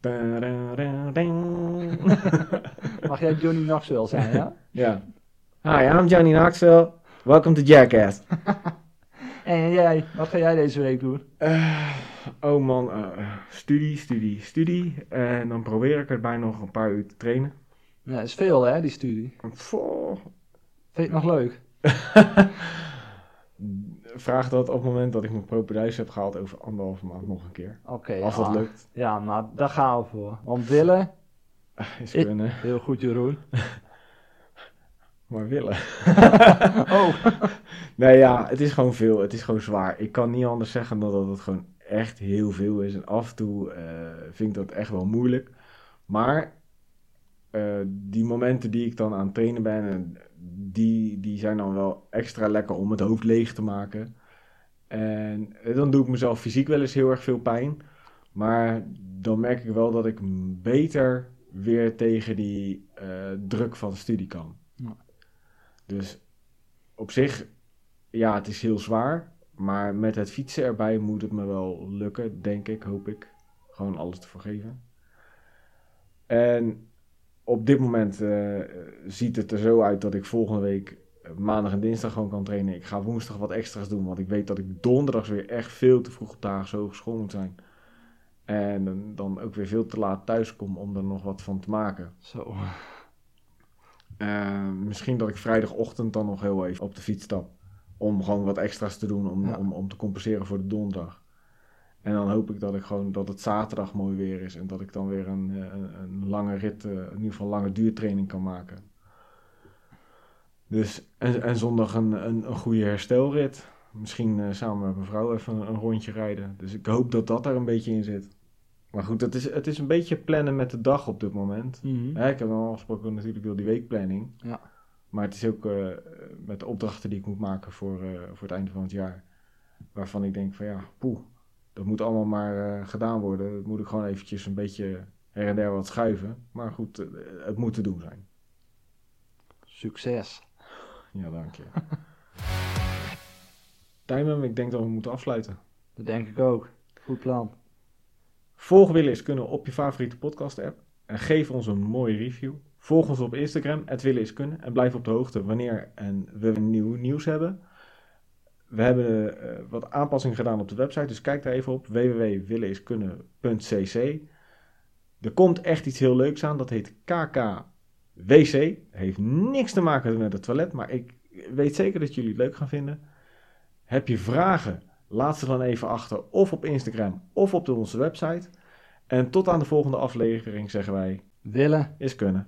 [laughs] Mag jij Johnny Knoxville zijn, ja?
Ja. Hi, I'm Johnny Knoxville. Welcome to Jackass. [laughs]
En jij, wat ga jij deze week doen?
Eh, oh man, eh, studie, studie, studie. En dan probeer ik erbij nog een paar uur te trainen.
Ja, dat is veel hè, die studie. Vind je het nog leuk? [laughs]
Vraag dat op het moment dat ik mijn propeduis heb gehaald over anderhalve maand nog een keer.
Oké,
Als dat lukt.
Ja, maar daar gaan we voor. Want willen, [laughs]
Is
Ik-
kunnen.
heel goed Jeroen. [laughs]
maar willen. [laughs]
oh.
Nee, ja, het is gewoon veel. Het is gewoon zwaar. Ik kan niet anders zeggen dan dat het gewoon echt heel veel is. En af en toe eh, vind ik dat echt wel moeilijk. Maar eh, die momenten die ik dan aan het trainen ben, en die, die zijn dan wel extra lekker om het hoofd leeg te maken. En eh, dan doe ik mezelf fysiek wel eens heel erg veel pijn. Maar dan merk ik wel dat ik beter weer tegen die eh, druk van de studie kan.
Ja.
Dus op zich, ja, het is heel zwaar. Maar met het fietsen erbij moet het me wel lukken, denk ik, hoop ik. Gewoon alles te vergeven. En op dit moment eh, ziet het er zo uit dat ik volgende week eh, maandag en dinsdag gewoon kan trainen. Ik ga woensdag wat extra's doen, want ik weet dat ik donderdags weer echt veel te vroeg op dagen hogeschool moet zijn. En dan- ook weer veel te laat thuis kom om er nog wat van te maken.
Zo.
Eh, misschien dat ik vrijdagochtend dan nog heel even op de fiets stap. Om gewoon wat extra's te doen, om,
Ja.
om, om te compenseren voor de donderdag. En dan hoop ik dat, ik gewoon, dat het zaterdag mooi weer is. En dat ik dan weer een, eh, een, een lange rit, eh, in ieder geval een lange duurtraining kan maken. Dus, en, en zondag een, een, een goede herstelrit. Misschien eh, samen met mijn vrouw even een, een rondje rijden. Dus ik hoop dat dat er een beetje in zit. Maar goed, het is, het is een beetje plannen met de dag op dit moment.
Mhm.
Ja, ik heb dan afgesproken natuurlijk wel die weekplanning.
Ja.
Maar het is ook met de opdrachten die ik moet maken voor, voor het einde van het jaar. Waarvan ik denk van ja, poeh, dat moet allemaal maar eh, gedaan worden. Dat moet ik gewoon eventjes een beetje her en der wat schuiven. Maar goed, eh, het moet te doen zijn.
Succes.
Ja, dank je. [laughs] Timem, ik denk dat we moeten afsluiten.
Dat denk ik ook. Goed plan.
Volg Willen is Kunnen op je favoriete podcast app. En geef ons een mooie review. Volg ons op Instagram, het Kunnen. En blijf op de hoogte wanneer en we nieuw nieuws hebben. We hebben eh, wat aanpassingen gedaan op de website, dus kijk daar even op. www.willeniskunnen.cc Er komt echt iets heel leuks aan, dat heet KKWC. Heeft niks te maken met het toilet, maar ik weet zeker dat jullie het leuk gaan vinden. Heb je vragen? Laat ze dan even achter, of op Instagram of op onze website. En tot aan de volgende aflevering zeggen wij:
Willen.
is kunnen.